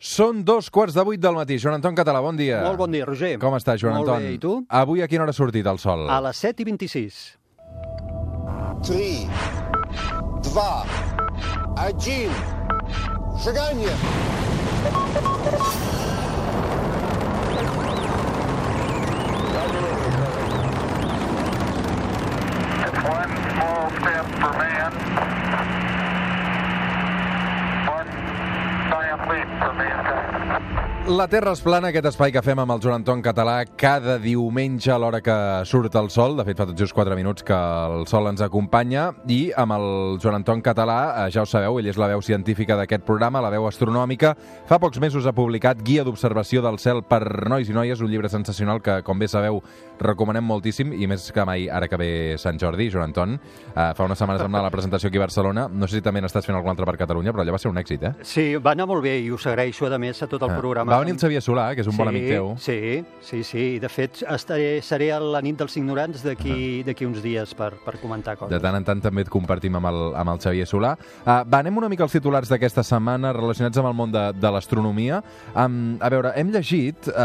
Són dos quarts de vuit del matí. Joan Anton Català, bon dia. Molt bon dia, Roger. Com està, Joan Molt Anton? Molt bé, i tu? Avui a quina hora ha sortit el sol? A les 7 i 26. 3, 2, 1, seganya! One small step for man. Prometto, merda. La Terra és plana, aquest espai que fem amb el Joan Anton Català cada diumenge a l'hora que surt el sol. De fet, fa tot just 4 minuts que el sol ens acompanya. I amb el Joan Anton Català, eh, ja ho sabeu, ell és la veu científica d'aquest programa, la veu astronòmica. Fa pocs mesos ha publicat Guia d'observació del cel per nois i noies, un llibre sensacional que, com bé sabeu, recomanem moltíssim, i més que mai ara que ve Sant Jordi, Joan Anton. Eh, fa unes setmanes vam anar a la presentació aquí a Barcelona. No sé si també n'estàs fent algun altre per Catalunya, però allà va ser un èxit, eh? Sí, va anar molt bé i us agraeixo, a més, a tot el Ah. programa. Va venir el Xavier Solà, que és un bon amic teu. Sí, sí, sí. De fet, estaré, seré a la nit dels ignorants d'aquí d'aquí uns dies per, per comentar coses. De tant en tant també et compartim amb el, amb el Xavier Solà. Uh, va, anem una mica als titulars d'aquesta setmana relacionats amb el món de, de l'astronomia. Um, a veure, hem llegit uh,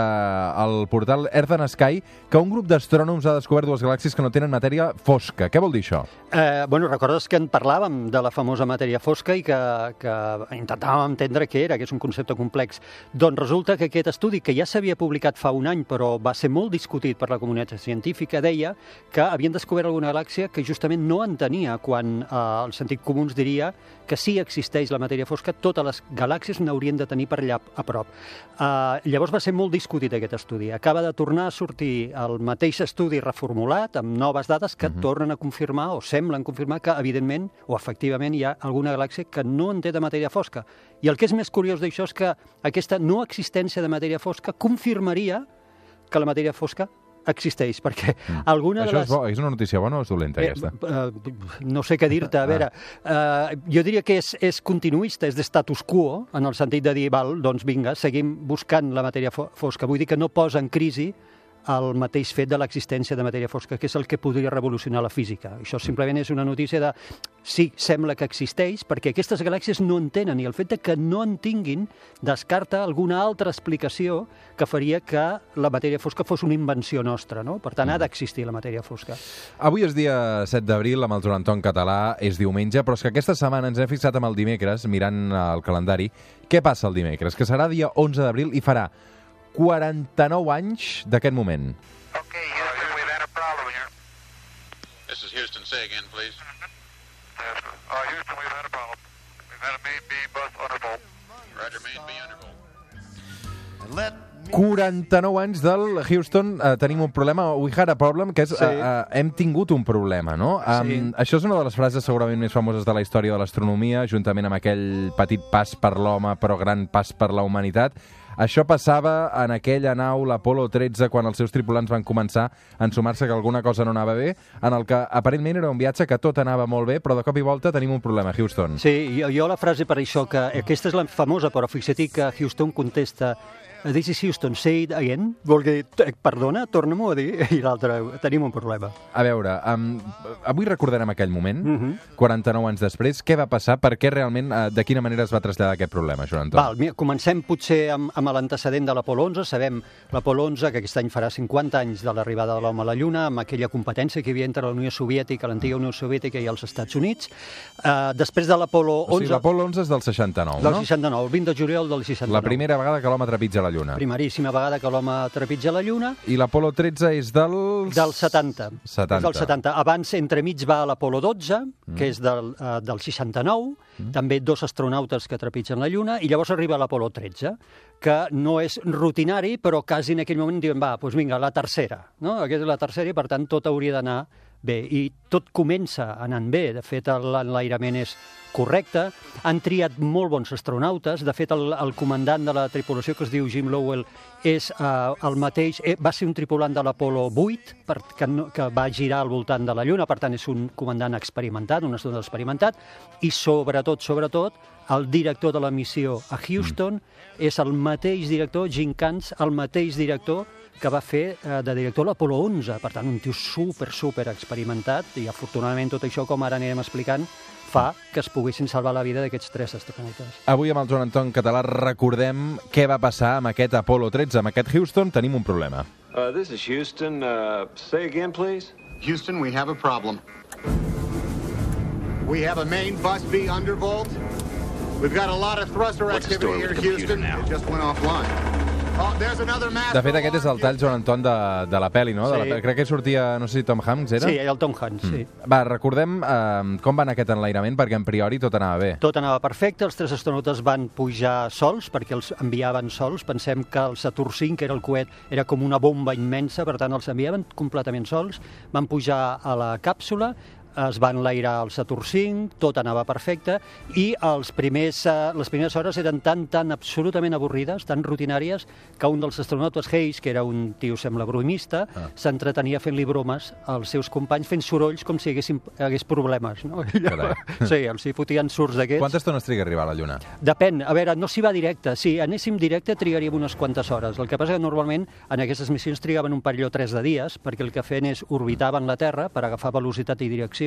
al portal Earth and Sky que un grup d'astrònoms ha descobert dues galàxies que no tenen matèria fosca. Què vol dir això? Eh, bueno, recordes que en parlàvem de la famosa matèria fosca i que, que intentàvem entendre què era, que és un concepte complex. Doncs resulta que aquest estudi, que ja s'havia publicat fa un any, però va ser molt discutit per la comunitat científica, deia que havien descobert alguna galàxia que justament no en tenia, quan eh, el sentit comú ens diria que si existeix la matèria fosca, totes les galàxies n'haurien de tenir per allà a prop. Eh, llavors va ser molt discutit aquest estudi. Acaba de tornar a sortir el mateix estudi reformulat, amb noves dades que uh -huh. tornen a confirmar, o semblen confirmar, que evidentment, o efectivament, hi ha alguna galàxia que no en té de matèria fosca. I el que és més curiós d'això és que aquesta no existència de matèria fosca confirmaria que la matèria fosca existeix, perquè alguna Això de és, les... bo, és una notícia bona o és dolenta, Eh, aquesta? eh, no sé què dir-te, a veure, eh, jo diria que és, és continuista, és de status quo, en el sentit de dir, val, doncs vinga, seguim buscant la matèria fo fosca. Vull dir que no posa en crisi el mateix fet de l'existència de matèria fosca, que és el que podria revolucionar la física. Això simplement és una notícia de sí, sembla que existeix, perquè aquestes galàxies no en tenen, i el fet de que no en tinguin descarta alguna altra explicació que faria que la matèria fosca fos una invenció nostra, no? Per tant, ha d'existir la matèria fosca. Avui és dia 7 d'abril, amb el Joan Anton Català, és diumenge, però és que aquesta setmana ens hem fixat amb el dimecres, mirant el calendari. Què passa el dimecres? Que serà dia 11 d'abril i farà 49 anys d'aquest moment. Okay, Houston, we've had a problem here. This is Houston. Say again, please. Yes, uh, Houston, we've had a problem. We've had a main beam bus undervolt. Roger, main B undervolt. 49 anys del Houston, eh, tenim un problema, we had a problem, que és Sí. eh, eh, hem tingut un problema, no? Sí. Um, això és una de les frases segurament més famoses de la història de l'astronomia, juntament amb aquell petit pas per l'home, però gran pas per la humanitat. Això passava en aquella nau, l'Apolo 13, quan els seus tripulants van començar a ensumar-se que alguna cosa no anava bé, en el que aparentment era un viatge que tot anava molt bé, però de cop i volta tenim un problema, Houston. Sí, jo, jo la frase per això, que aquesta és la famosa, però fixa't que Houston contesta This is Houston, say it again. Vol dir, "Eh, perdona, torna-m'ho a dir. I l'altre, tenim un problema. A veure, um, avui recordarem aquell moment, Mhm. 49 anys després. Què va passar? Per què realment, uh, de quina manera es va traslladar aquest problema, Joan Anton? Val, mira, comencem potser amb, amb l'antecedent de l'Apolo 11. Sabem l'Apolo 11, que aquest any farà 50 anys de l'arribada de l'home a la Lluna, amb aquella competència que hi havia entre la Unió Soviètica, l'antiga Unió Soviètica i els Estats Units. Uh, després de l'Apolo o sigui, 11... l'Apolo 11 és del 69, del no? 69, el 20 de juliol del 69. La primera vegada que l'home trepitja la Lluna. Primeríssima vegada que l'home trepitja la Lluna. I l'Apolo 13 és dels... Del 70. 70. És del 70. Abans, entremig, va l'Apolo 12, mm. que és del, uh, del 69, mm. també dos astronautes que trepitgen la Lluna, i llavors arriba l'Apolo 13, que no és rutinari, però quasi en aquell moment diuen, va, doncs vinga, la tercera. No? Aquesta és la tercera i, per tant, tot hauria d'anar bé. I tot comença anant bé. De fet, l'enlairament és correcte. Han triat molt bons astronautes. De fet, el, el comandant de la tripulació, que es diu Jim Lowell, és eh, el mateix... Eh, va ser un tripulant de l'Apolo 8, per, que, no, que va girar al voltant de la Lluna, per tant, és un comandant experimentat, un astronauta experimentat, i sobretot, sobretot, el director de la missió a Houston és el mateix director, Jim Kantz, el mateix director que va fer eh, de director a l'Apolo 11. Per tant, un tio super, super experimentat i afortunadament tot això, com ara anirem explicant, fa que es poguessin salvar la vida d'aquests tres astronautes. Avui amb el Joan Anton Català recordem què va passar amb aquest Apollo 13. Amb aquest Houston tenim un problema. Uh, this is Houston. Uh, say again, please. Houston, we have a problem. We have a main bus B undervolt. We've got a lot of thruster What's activity here, Houston. now? It just went offline. Oh. De fet, aquest és el tall, Joan Anton, de, de la pel·li, no? De la Sí. pel·li. Crec que sortia, no sé si Tom Hanks era? Sí, el Tom Hanks, sí. Va, recordem eh, com va anar aquest enlairament, perquè en priori tot anava bé. Tot anava perfecte, els tres astronautes van pujar sols, perquè els enviaven sols. Pensem que el Saturn V, que era el coet, era com una bomba immensa, per tant els enviaven completament sols. Van pujar a la càpsula, es van enlairar el Saturn V, tot anava perfecte, i els primers, eh, les primeres hores eren tan, tan absolutament avorrides, tan rutinàries, que un dels astronautes, Hayes, que era un tio, sembla, bromista, Ah. s'entretenia fent-li bromes als seus companys, fent sorolls com si hi haguessin, hagués problemes. No? Sí, els hi fotien surts d'aquests. Quanta estona es triga a arribar a la Lluna? Depèn, a veure, no s'hi va directe. Si anéssim directe trigaríem unes quantes hores. El que passa que normalment en aquestes missions trigaven un parell o tres de dies, perquè el que feien és orbitaven la Terra per agafar velocitat i direcció,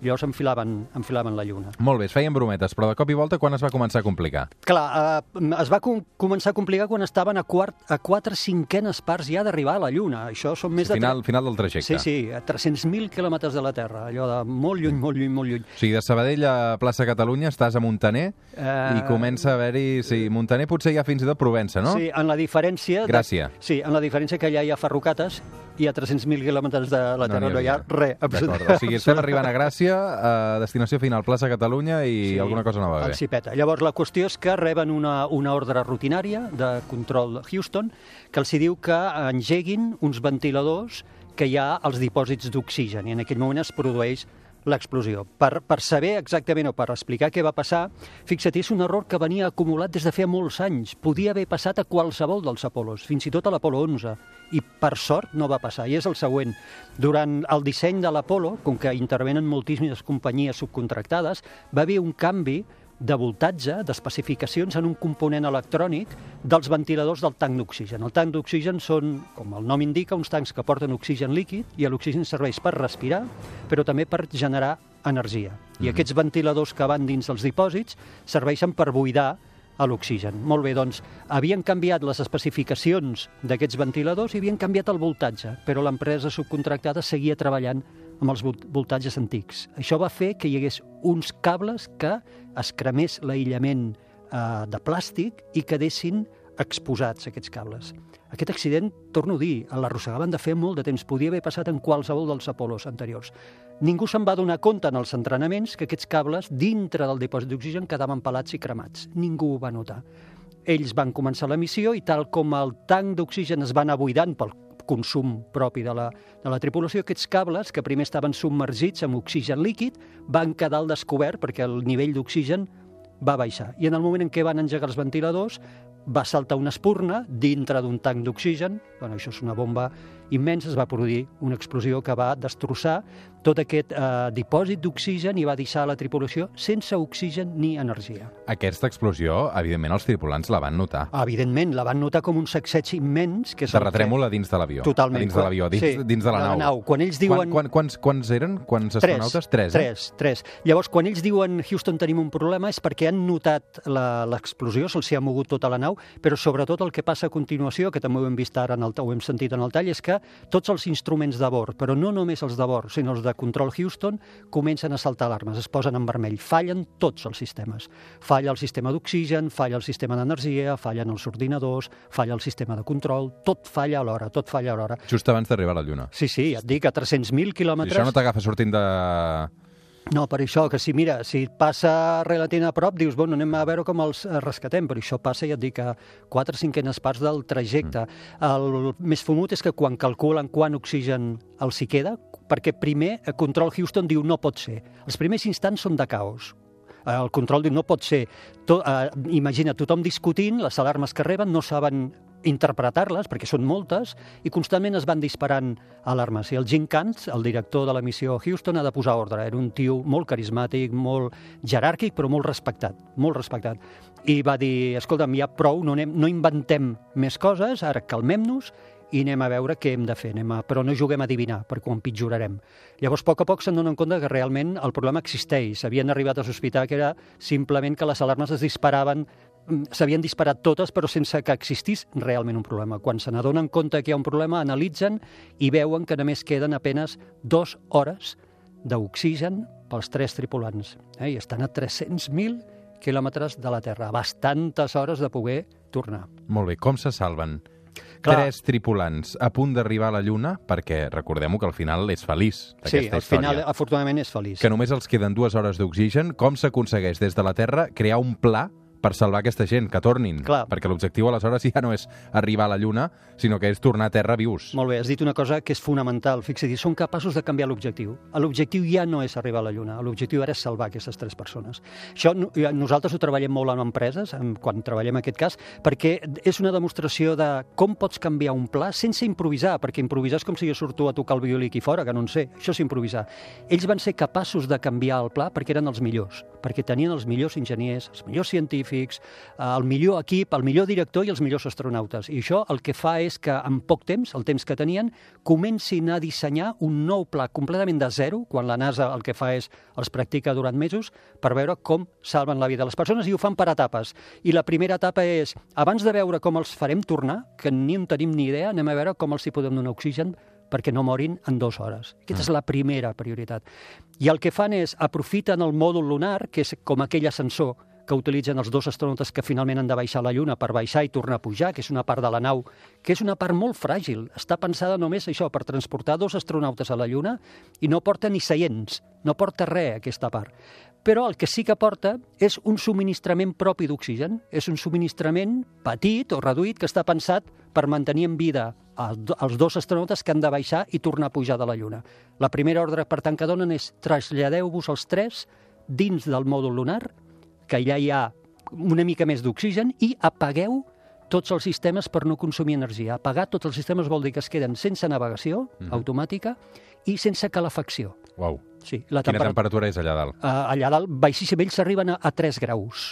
i llavors enfilaven, enfilaven la Lluna. Molt bé, es feien brometes, però de cop i volta quan es va començar a complicar? Clar, eh, es va com començar a complicar quan estaven a, quart, a quatre cinquenes parts ja d'arribar a la Lluna. Això són més de... Final, final del trajecte. Sí, sí, a 300.000 quilòmetres de la Terra, allò de molt lluny, molt lluny, molt lluny. O sigui, de Sabadell a plaça Catalunya estàs a Montaner Eh, i comença a haver-hi... Sí, Montaner potser ha fins i tot Provença, no? Sí, en la diferència... de- Gràcia. Sí, en la diferència que allà hi ha ferrocates i a 300.000 quilòmetres de la Terra no, n'hi hi ha res. D'acord, o sigui, estem arribant a Gràcia, a destinació final, plaça Catalunya, i alguna cosa no va bé. Cipeta. Llavors, la qüestió és que reben una, una ordre rutinària de control Houston que els diu que engeguin uns ventiladors que hi ha als dipòsits d'oxigen i en aquell moment es produeix l'explosió. Per, per saber exactament o per explicar què va passar, fixa't, és un error que venia acumulat des de feia molts anys. Podia haver passat a qualsevol dels Apolos, fins i tot a l'Apolo 11, i per sort no va passar. I és el següent. Durant el disseny de l'Apolo, com que intervenen moltíssimes companyies subcontractades, va haver un canvi de voltatge, d'especificacions en un component electrònic dels ventiladors del tanc d'oxigen. El tanc d'oxigen són, com el nom indica, uns tancs que porten oxigen líquid i l'oxigen serveix per respirar, però també per generar energia. I aquests ventiladors que van dins els dipòsits serveixen per buidar a l'oxigen. Molt bé, doncs, havien canviat les especificacions d'aquests ventiladors i havien canviat el voltatge, però l'empresa subcontractada seguia treballant amb els vol- voltatges antics. Això va fer que hi hagués uns cables que es cremés l'aïllament eh, de plàstic i quedessin exposats, aquests cables. Aquest accident, torno a dir, l'arrossegaven de fer molt de temps. Podia haver passat en qualsevol dels Apolos anteriors. Ningú se'n va donar compte en els entrenaments que aquests cables, dintre del dipòsit d'oxigen, quedaven pelats i cremats. Ningú ho va notar. Ells van començar la missió i tal com el tanc d'oxigen es va anar buidant pel consum propi de la, de la tripulació, aquests cables, que primer estaven submergits amb oxigen líquid, van quedar al descobert perquè el nivell d'oxigen va baixar. I en el moment en què van engegar els ventiladors, va saltar una espurna dintre d'un tanc d'oxigen, bueno, això és una bomba immensa, es va produir una explosió que va destrossar tot aquest eh, dipòsit d'oxigen i va deixar la tripulació sense oxigen ni energia. Aquesta explosió, evidentment, els tripulants la van notar. Evidentment, la van notar com un sacseig immens. Que que- Terratrèmol a dins de l'avió. Totalment. A dins de l'avió, dins, Sí, dins de la, de la nau. nau. Quan ells diuen- Quan, quan, quants, quants eren? Quants astronautes? Tres, eh? Tres, tres. Llavors, quan ells diuen Houston tenim un problema és perquè han notat l'explosió, se'ls ha mogut tota la nau, però sobretot el que passa a continuació, que també ho hem vist ara, en el, ho hem sentit en el tall, és que tots els instruments de bord, però no només els de bord, sinó els de control Houston, comencen a saltar alarmes, es posen en vermell. Fallen tots els sistemes. Falla el sistema d'oxigen, falla el sistema d'energia, fallen els ordinadors, falla el sistema de control, tot falla alhora, tot falla alhora. Just abans d'arribar a la Lluna. Sí, sí, et dic, a 300.000 I quilòmetres... això no t'agafa sortint de... No, per això, que si, mira, si passa relativament a prop, dius, bueno, anem a veure com els eh, rescatem, però això passa, ja et dic, a 4 cinquenes parts del trajecte. El més fumut és que quan calculen quant oxigen els hi queda, perquè primer el control Houston diu no pot ser. Els primers instants són de caos. El control diu no pot ser. To, eh, imagina, tothom discutint, les alarmes que reben no saben interpretar-les, perquè són moltes, i constantment es van disparant alarmes. I el Jim Kantz, el director de la missió Houston, ha de posar ordre. Era un tio molt carismàtic, molt jeràrquic, però molt respectat, molt respectat. I va dir, escolta'm, ja prou, no, anem, no inventem més coses, ara calmem-nos, i anem a veure què hem de fer, anem a... però no juguem a adivinar, perquè ho empitjorarem. Llavors, a poc a poc se'n donen compte que realment el problema existeix. Havien arribat a sospitar que era simplement que les alarmes es disparaven s'havien disparat totes, però sense que existís realment un problema. Quan se n'adonen compte que hi ha un problema, analitzen i veuen que només queden apenes dues hores d'oxigen pels tres tripulants. Eh? I estan a 300.000 quilòmetres de la Terra. Bastantes hores de poder tornar. Molt bé, com se salven? Clar. Tres tripulants a punt d'arribar a la Lluna, perquè recordem-ho que al final és feliç, Sí, aquesta al història. final, afortunadament, és feliç. que només els queden dues hores d'oxigen, com s'aconsegueix des de la Terra crear un pla per salvar aquesta gent, que tornin? Clar. Perquè l'objectiu aleshores ja no és arribar a la Lluna, sinó que és tornar a Terra vius. Molt bé, has dit una cosa que és fonamental. Fixa't, són capaços de canviar l'objectiu. L'objectiu ja no és arribar a la Lluna, l'objectiu ara és salvar aquestes tres persones. Això no- nosaltres ho treballem molt en empreses, quan treballem aquest cas, perquè és una demostració de com pots canviar un pla sense improvisar, perquè improvisar és com si jo surto a tocar el violí aquí fora, que no en sé. Això és improvisar. Ells van ser capaços de canviar el pla perquè eren els millors, perquè tenien els millors enginyers, els millors científics, eh, el millor equip, el millor director i els millors astronautes. I això el que fa és que en poc temps, el temps que tenien, comencin a dissenyar un nou pla completament de zero, quan la NASA el que fa és els practica durant mesos, per veure com salven la vida de les persones i ho fan per etapes. I la primera etapa és, abans de veure com els farem tornar, que ni en tenim ni idea, anem a veure com els hi podem donar oxigen perquè no morin en dues hores. Aquesta és la primera prioritat. I el que fan és, aprofiten el mòdul lunar, que és com aquell ascensor que utilitzen els dos astronautes que finalment han de baixar a la Lluna per baixar i tornar a pujar, que és una part de la nau, que és una part molt fràgil. Està pensada només això, per transportar dos astronautes a la Lluna i no porta ni seients, no porta res, aquesta part. Però el que sí que porta és un subministrament propi d'oxigen. És un subministrament petit o reduït que està pensat per mantenir en vida els do- els dos astronautes que han de baixar i tornar a pujar de la Lluna. La primera ordre, per tant, que donen és traslladeu-vos els tres dins del mòdul lunar, que allà hi ha una mica més d'oxigen, i apagueu tots els sistemes per no consumir energia. Apagar tots els sistemes vol dir que es queden sense navegació automàtica i sense calefacció. Uau. Sí, la Quina temperatura... temperatura és allà dalt? Uh, allà dalt, baixíssim, ells arriben a, a 3 graus.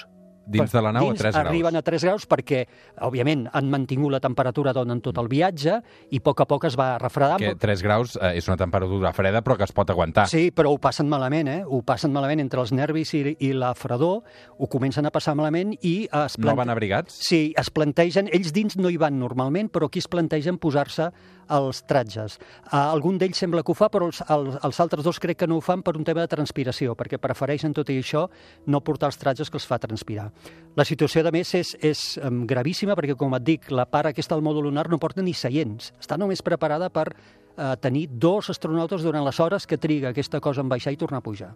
Dins de la nau Dins a 3 graus. arriben a 3 graus perquè, òbviament, han mantingut la temperatura d'on en tot el viatge i a poc a poc es va refredar. Que 3 graus eh, és una temperatura freda, però que es pot aguantar. Sí, però ho passen malament, eh? Ho passen malament entre els nervis i, i la fredor, ho comencen a passar malament i es No van abrigats? Sí, es plantegen, ells dins no hi van normalment, però aquí es plantegen posar-se els tratges. Algun d'ells sembla que ho fa, però els, els, els altres dos crec que no ho fan per un tema de transpiració, perquè prefereixen tot i això no portar els tratges que els fa transpirar. La situació, a més, és, és gravíssima, perquè, com et dic, la part aquesta del mòdul lunar no porta ni seients. Està només preparada per uh, tenir dos astronautes durant les hores que triga aquesta cosa en baixar i tornar a pujar.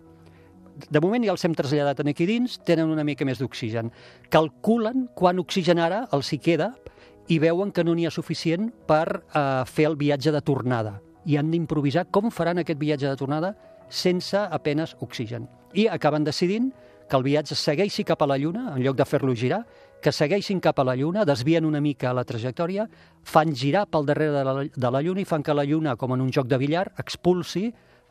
De moment ja els hem traslladat aquí dins, tenen una mica més d'oxigen. Calculen quan oxigen ara els hi queda i veuen que no n'hi ha suficient per eh, fer el viatge de tornada. I han d'improvisar com faran aquest viatge de tornada sense apenes oxigen. I acaben decidint que el viatge segueixi cap a la Lluna, en lloc de fer-lo girar, que segueixin cap a la Lluna, desvien una mica la trajectòria, fan girar pel darrere de la, de la Lluna i fan que la Lluna, com en un joc de billar, expulsi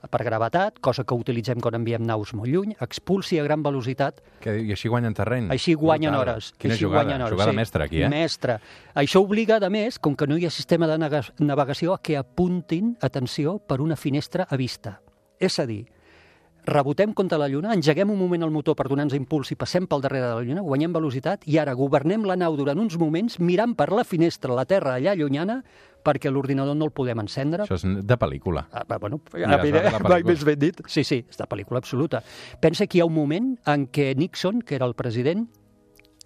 per gravetat, cosa que utilitzem quan enviem naus molt lluny, expulsi a gran velocitat Que, I així guanyen terreny. així guanyen Brutal. hores. Quina així jugada, guanyen hores, jugada sí. mestra aquí, eh? Mestra. Això obliga, a més, com que no hi ha sistema de navegació, a que apuntin, atenció, per una finestra a vista. És a dir, rebotem contra la Lluna, engeguem un moment el motor per donar-nos impuls i passem pel darrere de la Lluna, guanyem velocitat i ara governem la nau durant uns moments mirant per la finestra la Terra allà llunyana perquè l'ordinador no el podem encendre. Això és de pel·lícula. Ah, bueno, Ja, mai més ben dit. Sí, sí, és de pel·lícula absoluta. Pensa que hi ha un moment en què Nixon, que era el president,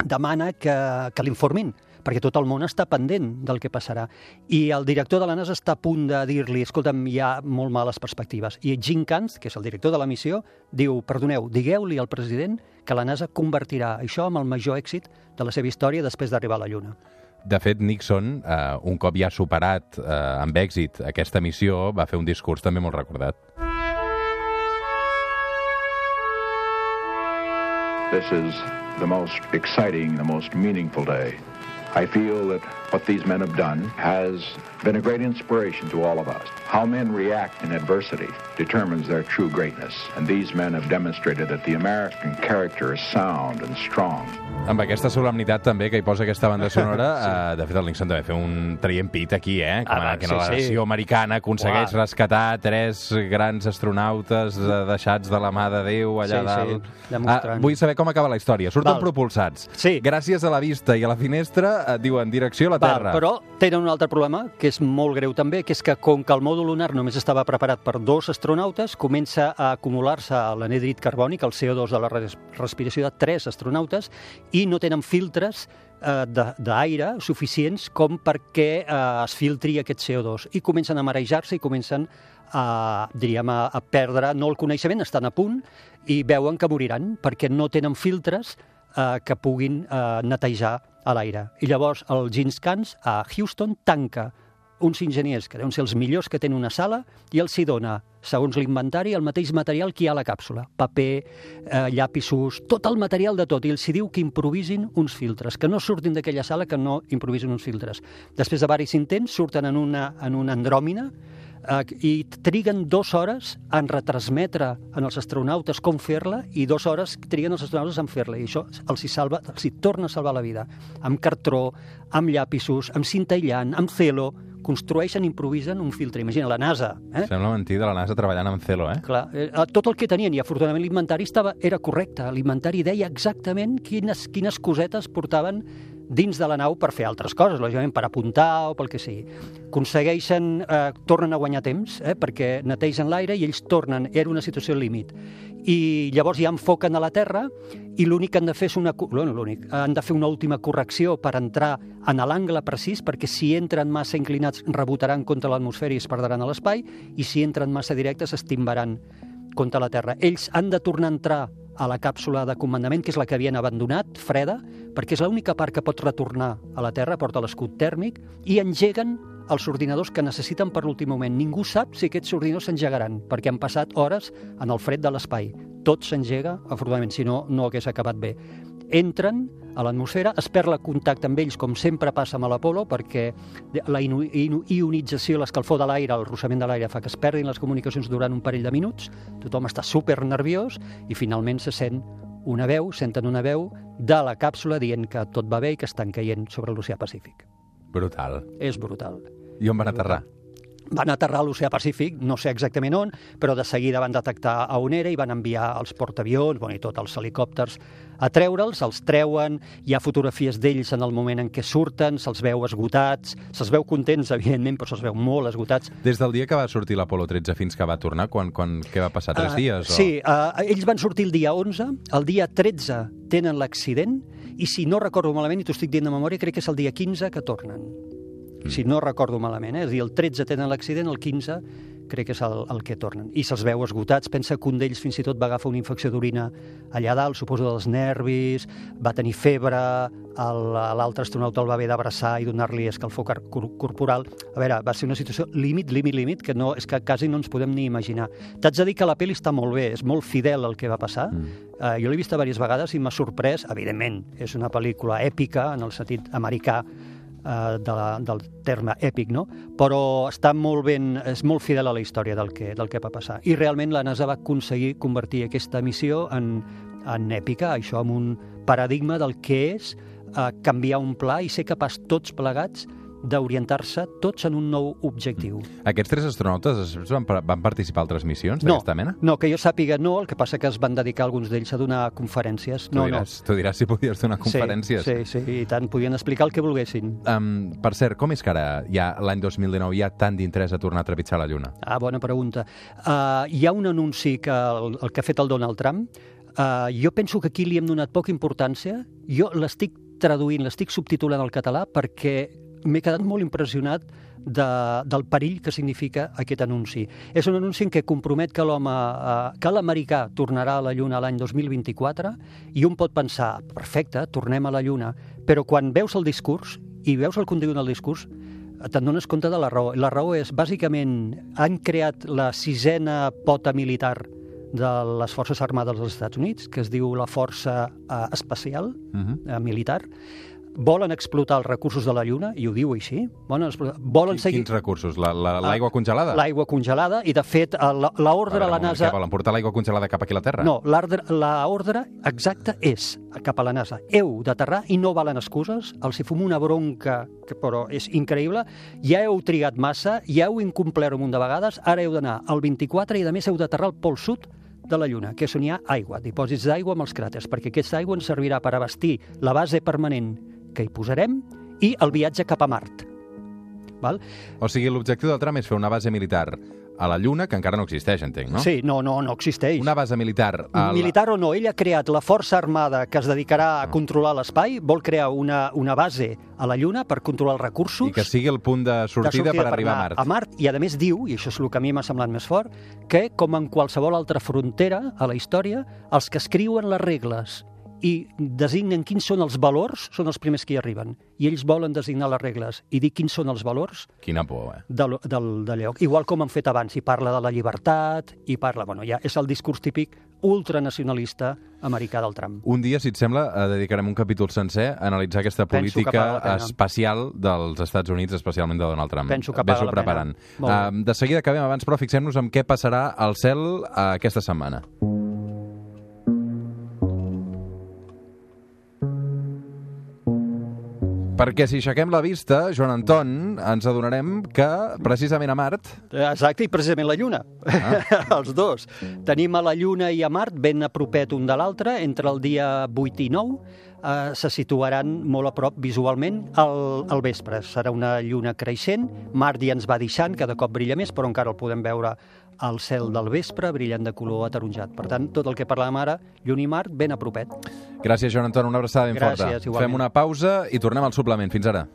demana que, que l'informin, perquè tot el món està pendent del que passarà. I el director de la NASA està a punt de dir-li, escolta'm, hi ha molt males perspectives. I Jim Kantz, que és el director de la missió, diu, perdoneu, digueu-li al president que la NASA convertirà això en el major èxit de la seva història després d'arribar a la Lluna. De fet, Nixon, eh, un cop ja superat eh, amb èxit aquesta missió, va fer un discurs també molt recordat. This is the most exciting, the most meaningful day I feel that what these men have done has been a great inspiration to all of us. How men react in adversity determines their true greatness, and these men have demonstrated that the American character is sound and strong. Amb aquesta solemnitat també que hi posa aquesta banda sonora, sí. uh, de fet el Nixon també fer un traient pit aquí, eh? Com Ah, que sí, la sí. nació americana aconsegueix Uah. rescatar tres grans astronautes eh, deixats de la mà de Déu allà Sí, sí, dalt. demostrant. Ah, vull saber com acaba la història. Surten Val. propulsats. Sí. Gràcies a la vista i a la finestra et diuen direcció a la Terra. però tenen un altre problema, que és molt greu també, que és que com que el mòdul lunar només estava preparat per dos astronautes, comença a acumular-se l'anhidrit carbònic, el CO2 de la res respiració de tres astronautes, i no tenen filtres eh, d'aire suficients com perquè eh, es filtri aquest CO2 i comencen a marejar-se i comencen a, diríem, a, a perdre, no el coneixement, estan a punt i veuen que moriran perquè no tenen filtres eh, que puguin eh, netejar a l'aire. I llavors el Gins Cans a Houston tanca uns enginyers que deuen ser els millors que tenen una sala i els hi dona, segons l'inventari, el mateix material que hi ha a la càpsula. Paper, eh, llapisos, tot el material de tot. I els hi diu que improvisin uns filtres, que no surtin d'aquella sala, que no improvisin uns filtres. Després de varis intents, surten en una, en una andròmina i triguen dues hores en retransmetre en els astronautes com fer-la i dues hores triguen els astronautes en fer-la. I això els hi, salva, els hi torna a salvar la vida. Amb cartró, amb llapisos, amb cinta aïllant, amb celo, construeixen, improvisen un filtre. Imagina, la NASA, eh? Sembla mentida la NASA treballant amb Celo, eh? Clar, eh, tot el que tenien, i afortunadament l'inventari estava, era correcte. L'inventari deia exactament quines, quines cosetes portaven dins de la nau per fer altres coses, lògicament per apuntar o pel que sigui. Aconsegueixen, eh, tornen a guanyar temps, eh, perquè netegen l'aire i ells tornen, era una situació límit. I llavors ja enfoquen a la Terra i l'únic que han de fer és una... Bueno, l'únic, han de fer una última correcció per entrar en l'angle precís, perquè si entren massa inclinats rebotaran contra l'atmosfera i es perdran a l'espai, i si entren massa directes s'estimbaran contra la Terra. Ells han de tornar a entrar a la càpsula de comandament, que és la que havien abandonat, freda, perquè és l'única part que pot retornar a la Terra, porta l'escut tèrmic, i engeguen els ordinadors que necessiten per l'últim moment. Ningú sap si aquests ordinadors s'engegaran, perquè han passat hores en el fred de l'espai. Tot s'engega, afortunadament, si no, no hagués acabat bé. Entren a l'atmosfera, es perd el contacte amb ells, com sempre passa amb l'Apolo, perquè la ionització, l'escalfor de l'aire, el ruixament de l'aire fa que es perdin les comunicacions durant un parell de minuts, tothom està super nerviós i finalment se sent una veu, senten una veu de la càpsula dient que tot va bé i que estan caient sobre l'oceà Pacífic. Brutal. És brutal. I on van aterrar? Van aterrar a l'oceà Pacífic, no sé exactament on, però de seguida van detectar a on era i van enviar els portaavions, bueno, i tot, els helicòpters, a treure'ls, els treuen, hi ha fotografies d'ells en el moment en què surten, se'ls veu esgotats, se'ls veu contents, evidentment, però se'ls veu molt esgotats. Des del dia que va sortir l'Apolo 13 fins que va tornar, quan, quan, què va passar? Tres Ah, dies? Sí, uh, ells van sortir el dia 11, el dia 13 tenen l'accident, i si no recordo malament, i t'ho estic dient de memòria, crec que és el dia 15 que tornen. Si no recordo malament, eh? és a dir, el 13 tenen l'accident, el 15 crec que és el, el que tornen. I se'ls veu esgotats, pensa que un d'ells fins i tot va agafar una infecció d'orina allà dalt, suposo dels nervis, va tenir febre, l'altre astronauta el va haver d'abraçar i donar-li escalfor corporal. A veure, va ser una situació límit, límit, límit, que no, és que quasi no ens podem ni imaginar. T'haig de dir que la pel·li està molt bé, és molt fidel al que va passar. Mm. Uh, jo l'he vista diverses vegades i m'ha sorprès, evidentment, és una pel·lícula èpica, en el sentit americà, eh, de la, del terme èpic, no? però està molt ben, és molt fidel a la història del que, del que va passar. I realment la NASA va aconseguir convertir aquesta missió en, en èpica, això amb un paradigma del que és eh, canviar un pla i ser capaç tots plegats d'orientar-se tots en un nou objectiu. Aquests tres astronautes després van, van participar a altres missions No, d'aquesta mena? no, que jo sàpiga no, el que passa que es van dedicar alguns d'ells a donar conferències. Tu No, diràs, tu diràs si podies donar conferències. Sí, sí, sí, i tant, podien explicar el que volguessin. Um, per cert, com és que ara, ja l'any 2019, hi ha tant d'interès a tornar a trepitjar la Lluna? Ah, bona pregunta. Uh, hi ha un anunci que el, el que ha fet el Donald Trump. Uh, jo penso que aquí li hem donat poca importància. Jo l'estic traduint, l'estic subtitulant al català perquè m'he quedat molt impressionat de, del perill que significa aquest anunci. És un anunci en què compromet que l'home, eh, que l'americà tornarà a la Lluna l'any 2024 i un pot pensar, perfecte, tornem a la Lluna, però quan veus el discurs i veus el contingut del discurs, te'n dones compte de la raó. La raó és, bàsicament, han creat la sisena pota militar de les Forces Armades dels Estats Units, que es diu la Força eh, Especial Uh -huh. eh, Militar. Volen explotar els recursos de la Lluna, i ho diu així, volen, explotar, volen seguir... Quins recursos? La- la- L'aigua congelada? L'aigua congelada, i de fet eh, la- l'ordre a la NASA... Què volen portar l'aigua congelada cap aquí a la Terra? No, l'ordre exacta és cap a la NASA. Heu d'aterrar i no valen excuses. Els hi fum una bronca, que però és increïble. Ja heu trigat massa, ja heu incomplert un munt de vegades, ara heu d'anar al 24 i, a més, heu d'aterrar al pol sud de la Lluna, que és on hi ha aigua, dipòsits d'aigua amb els cràters, perquè aquesta aigua ens servirà per abastir la base permanent que hi posarem i el viatge cap a Mart. Val? O sigui, l'objectiu del tram és fer una base militar a la Lluna, que encara no existeix, entenc, no? Sí, no, no, no existeix. Una base militar a la... Militar o no, ell ha creat la força armada que es dedicarà Ah. a controlar l'espai, vol crear una, una base a la Lluna per controlar els recursos. I que sigui el punt de de sortida, per arribar a Mart. A Mart, i a més diu, i això és el que a mi m'ha semblat més fort, que com en qualsevol altra frontera a la història, els que escriuen les regles i designen quins són els valors són els primers que hi arriben. I ells volen designar les regles i dir quins són els valors Quina por, eh? del, del, de lloc. Igual com han fet abans, i parla de la llibertat, i parla... Bueno, ja és el discurs típic ultranacionalista americà del Trump. Un dia, si et sembla, eh, dedicarem un capítol sencer a analitzar aquesta Penso política pena. espacial dels Estats Units, especialment de Donald Trump. Penso que paga la pena. preparant. Bé. Uh, de seguida acabem abans, però fixem-nos en què passarà al cel uh, aquesta setmana. Perquè si aixequem la vista, Joan Anton, ens adonarem que precisament a Mart Exacte, i precisament la Lluna. Ah. Els dos. Tenim a la Lluna i a Mart ben a propet un de l'altre, entre el dia 8 i 9, eh, se situaran molt a prop visualment al, al vespre. Serà una lluna creixent, Mart ja ens va deixant, cada cop brilla més, però encara el podem veure al cel del vespre, brillant de color ataronjat. Per tant, tot el que parlàvem ara, Lluna i Mart, ben a propet. Gràcies, Joan Anton, una abraçada ben Gràcies, forta. igualment. Fem una pausa i tornem al suplement. Fins ara.